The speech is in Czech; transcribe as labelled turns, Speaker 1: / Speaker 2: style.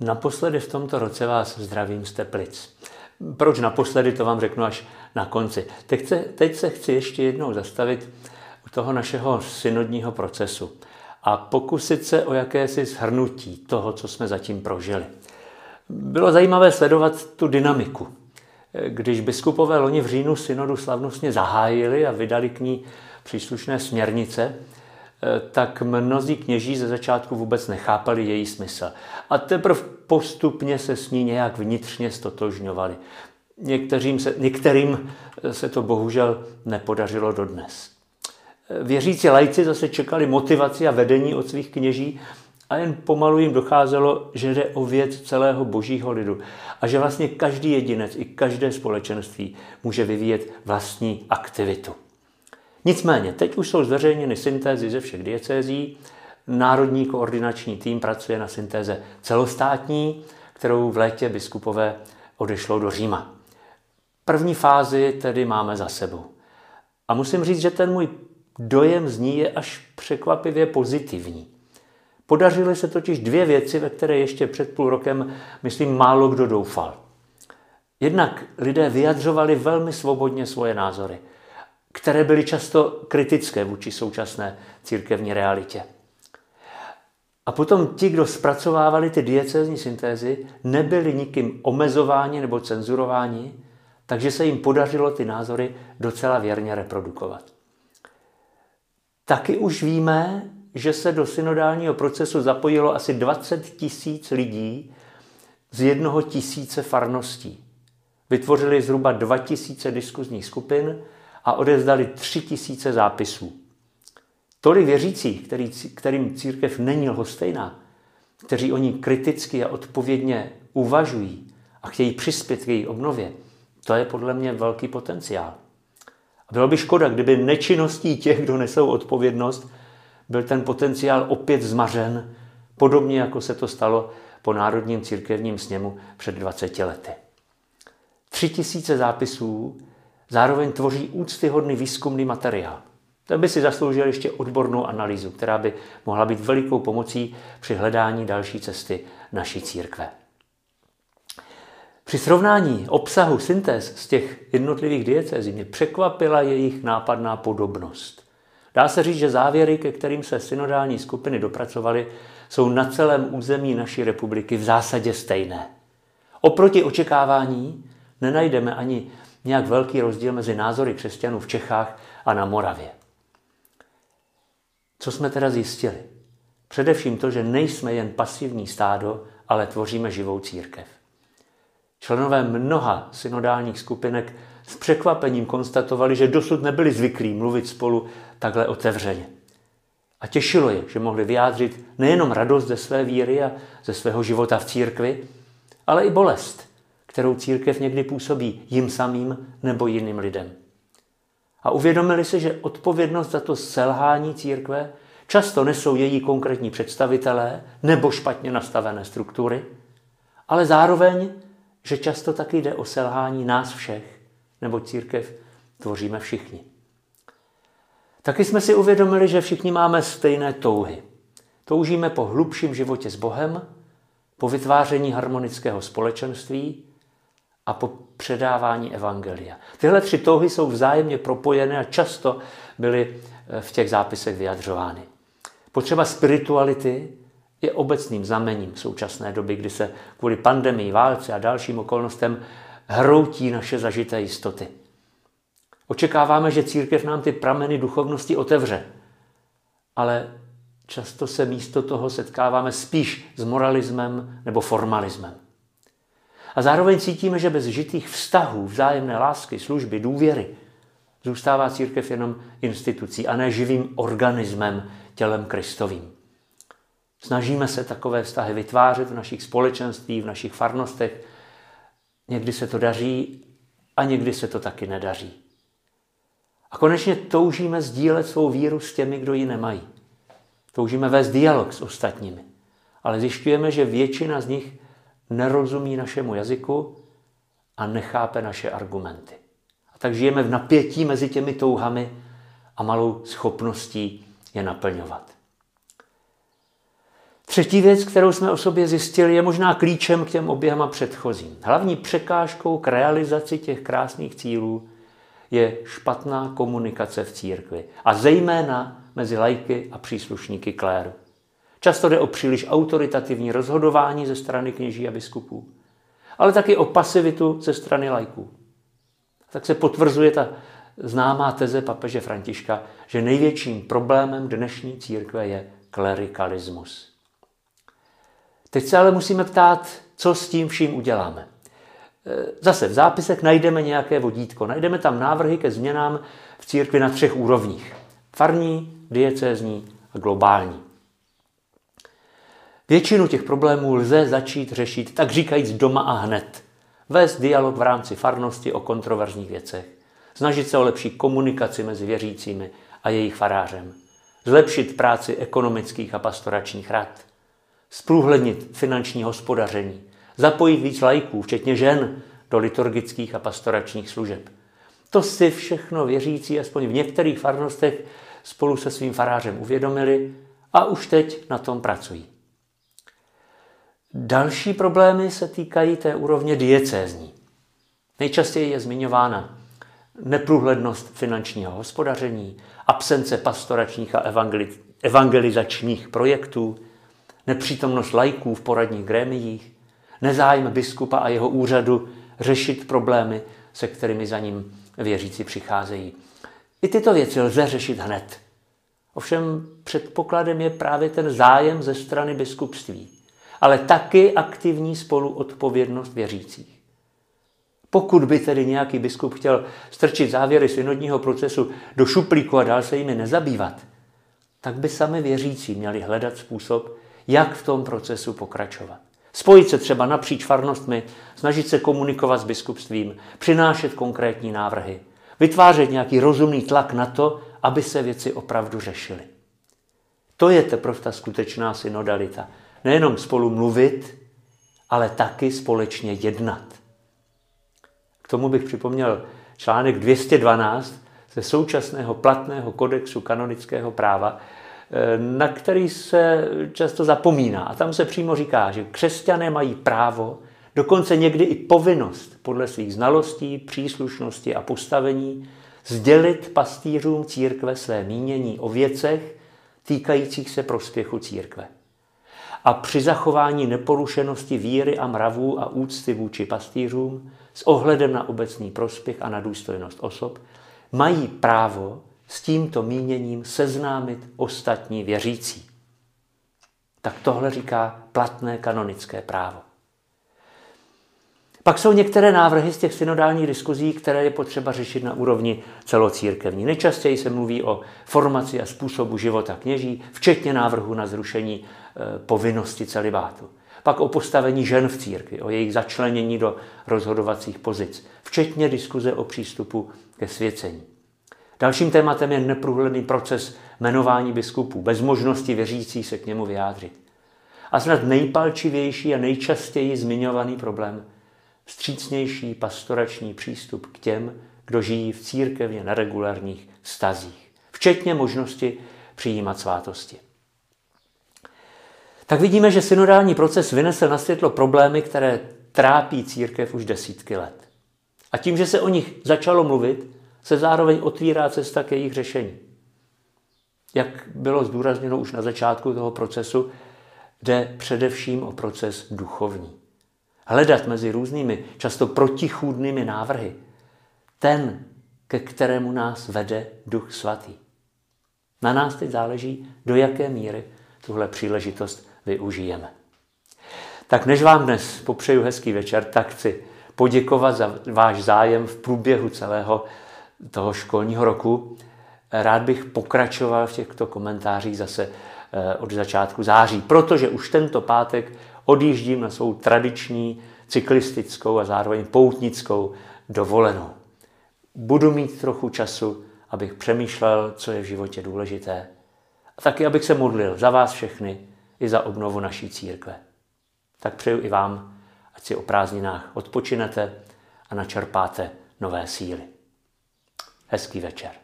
Speaker 1: Naposledy v tomto roce vás zdravím z Teplic. Proč naposledy, to vám řeknu až na konci. Teď se, teď se chci ještě jednou zastavit u toho našeho synodního procesu a pokusit se o jakési shrnutí toho, co jsme zatím prožili. Bylo zajímavé sledovat tu dynamiku. Když biskupové loni v říjnu synodu slavnostně zahájili a vydali k ní příslušné směrnice, tak mnozí kněží ze začátku vůbec nechápali její smysl. A teprve postupně se s ní nějak vnitřně stotožňovali. Některým se, některým se to bohužel nepodařilo dodnes. Věřící lajci zase čekali motivaci a vedení od svých kněží a jen pomalu jim docházelo, že jde o věc celého božího lidu a že vlastně každý jedinec i každé společenství může vyvíjet vlastní aktivitu. Nicméně, teď už jsou zveřejněny syntézy ze všech diecézí. Národní koordinační tým pracuje na syntéze celostátní, kterou v létě biskupové odešlo do Říma. První fázi tedy máme za sebou. A musím říct, že ten můj dojem z ní je až překvapivě pozitivní. Podařily se totiž dvě věci, ve které ještě před půl rokem, myslím, málo kdo doufal. Jednak lidé vyjadřovali velmi svobodně svoje názory – které byly často kritické vůči současné církevní realitě. A potom ti, kdo zpracovávali ty diecézní syntézy, nebyli nikým omezováni nebo cenzurováni, takže se jim podařilo ty názory docela věrně reprodukovat. Taky už víme, že se do synodálního procesu zapojilo asi 20 tisíc lidí z jednoho tisíce farností. Vytvořili zhruba 2 tisíce diskuzních skupin a odevzdali tři tisíce zápisů. Tolik věřících, který, kterým církev není lhostejná, kteří o ní kriticky a odpovědně uvažují a chtějí přispět k její obnově, to je podle mě velký potenciál. A bylo by škoda, kdyby nečinností těch, kdo nesou odpovědnost, byl ten potenciál opět zmařen, podobně jako se to stalo po Národním církevním sněmu před 20 lety. Tři tisíce zápisů zároveň tvoří úctyhodný výzkumný materiál. Ten by si zasloužil ještě odbornou analýzu, která by mohla být velikou pomocí při hledání další cesty naší církve. Při srovnání obsahu syntéz z těch jednotlivých diecézí mě překvapila jejich nápadná podobnost. Dá se říct, že závěry, ke kterým se synodální skupiny dopracovaly, jsou na celém území naší republiky v zásadě stejné. Oproti očekávání nenajdeme ani nějak velký rozdíl mezi názory křesťanů v Čechách a na Moravě. Co jsme teda zjistili? Především to, že nejsme jen pasivní stádo, ale tvoříme živou církev. Členové mnoha synodálních skupinek s překvapením konstatovali, že dosud nebyli zvyklí mluvit spolu takhle otevřeně. A těšilo je, že mohli vyjádřit nejenom radost ze své víry a ze svého života v církvi, ale i bolest, kterou církev někdy působí jim samým nebo jiným lidem. A uvědomili si, že odpovědnost za to selhání církve často nesou její konkrétní představitelé nebo špatně nastavené struktury, ale zároveň, že často taky jde o selhání nás všech, nebo církev tvoříme všichni. Taky jsme si uvědomili, že všichni máme stejné touhy. Toužíme po hlubším životě s Bohem, po vytváření harmonického společenství a po předávání evangelia. Tyhle tři touhy jsou vzájemně propojené a často byly eh, v těch zápisech vyjadřovány. Potřeba spirituality je obecným znamením současné doby, kdy se kvůli pandemii, válce a dalším okolnostem hroutí naše zažité jistoty. Očekáváme, že církev nám ty prameny duchovnosti otevře, ale často se místo toho setkáváme spíš s moralismem nebo formalismem. A zároveň cítíme, že bez žitých vztahů, vzájemné lásky, služby, důvěry, zůstává církev jenom institucí a ne živým organismem, tělem Kristovým. Snažíme se takové vztahy vytvářet v našich společenství, v našich farnostech. Někdy se to daří a někdy se to taky nedaří. A konečně toužíme sdílet svou víru s těmi, kdo ji nemají. Toužíme vést dialog s ostatními. Ale zjišťujeme, že většina z nich nerozumí našemu jazyku a nechápe naše argumenty. A tak žijeme v napětí mezi těmi touhami a malou schopností je naplňovat. Třetí věc, kterou jsme o sobě zjistili, je možná klíčem k těm oběma předchozím. Hlavní překážkou k realizaci těch krásných cílů je špatná komunikace v církvi. A zejména mezi lajky a příslušníky kléru. Často jde o příliš autoritativní rozhodování ze strany kněží a biskupů, ale taky o pasivitu ze strany lajků. Tak se potvrzuje ta známá teze papeže Františka, že největším problémem dnešní církve je klerikalismus. Teď se ale musíme ptát, co s tím vším uděláme. E, zase v zápisech najdeme nějaké vodítko, najdeme tam návrhy ke změnám v církvi na třech úrovních. Farní, diecézní a globální. Většinu těch problémů lze začít řešit, tak říkajíc, doma a hned. Vést dialog v rámci farnosti o kontroverzních věcech. Snažit se o lepší komunikaci mezi věřícími a jejich farářem. Zlepšit práci ekonomických a pastoračních rad. Zprůhlednit finanční hospodaření. Zapojit víc lajků, včetně žen, do liturgických a pastoračních služeb. To si všechno věřící, aspoň v některých farnostech, spolu se svým farářem uvědomili a už teď na tom pracují. Další problémy se týkají té úrovně diecézní. Nejčastěji je zmiňována neprůhlednost finančního hospodaření, absence pastoračních a evangelizačních projektů, nepřítomnost lajků v poradních grémiích, nezájem biskupa a jeho úřadu řešit problémy, se kterými za ním věřící přicházejí. I tyto věci lze řešit hned. Ovšem předpokladem je právě ten zájem ze strany biskupství ale taky aktivní spoluodpovědnost věřících. Pokud by tedy nějaký biskup chtěl strčit závěry synodního procesu do šuplíku a dál se jimi nezabývat, tak by sami věřící měli hledat způsob, jak v tom procesu pokračovat. Spojit se třeba napříč farnostmi, snažit se komunikovat s biskupstvím, přinášet konkrétní návrhy, vytvářet nějaký rozumný tlak na to, aby se věci opravdu řešily. To je teprve ta skutečná synodalita nejenom spolu mluvit, ale taky společně jednat. K tomu bych připomněl článek 212 ze současného platného kodexu kanonického práva, eh, na který se často zapomíná. A tam se přímo říká, že křesťané mají právo, dokonce někdy i povinnost podle svých znalostí, příslušnosti a postavení sdělit pastýřům církve své mínění o věcech týkajících se prospěchu církve a při zachování neporušenosti víry a mravů a úcty vůči pastýřům s ohledem na obecný prospěch a na důstojnost osob, mají právo s tímto míněním seznámit ostatní věřící. Tak tohle říká platné kanonické právo. Pak jsou některé návrhy z těch synodálních diskuzí, které je potřeba řešit na úrovni celocírkevní. Nejčastěji se mluví o formaci a způsobu života kněží, včetně návrhu na zrušení Eh, povinnosti celibátu. Pak o postavení žen v církvi, o jejich začlenění do rozhodovacích pozic, včetně diskuze o přístupu ke svěcení. Dalším tématem je neprůhledný proces jmenování biskupů, bez možnosti věřící se k němu vyjádřit. A snad nejpalčivější a nejčastěji zmiňovaný problém, vstřícnější pastorační přístup k těm, kdo žijí v církevně na regulárních stazích, včetně možnosti přijímat svátosti tak vidíme, že synodální proces vynesl na světlo problémy, které trápí církev už desítky let. A tím, že se o nich začalo mluvit, se zároveň otvírá cesta k jejich řešení. Jak bylo zdůrazněno už na začátku toho procesu, jde především o proces duchovní. Hledat mezi různými, často protichůdnými návrhy ten, ke kterému nás vede Duch Svatý. Na nás teď záleží, do jaké míry tuhle příležitost využijeme. Tak než vám dnes popřeju hezký večer, tak chci poděkovat za váš zájem v průběhu celého toho školního roku. Rád bych pokračoval v těchto komentářích zase eh, od začátku září, protože už tento pátek odjíždím na svou tradiční cyklistickou a zároveň poutnickou dovolenou. Budu mít trochu času, abych přemýšlel, co je v životě důležité. A taky, abych se modlil za vás všechny, i za obnovu naší církve. Tak přeju i vám, ať si o prázdninách odpočinete a načerpáte nové síly. Hezký večer.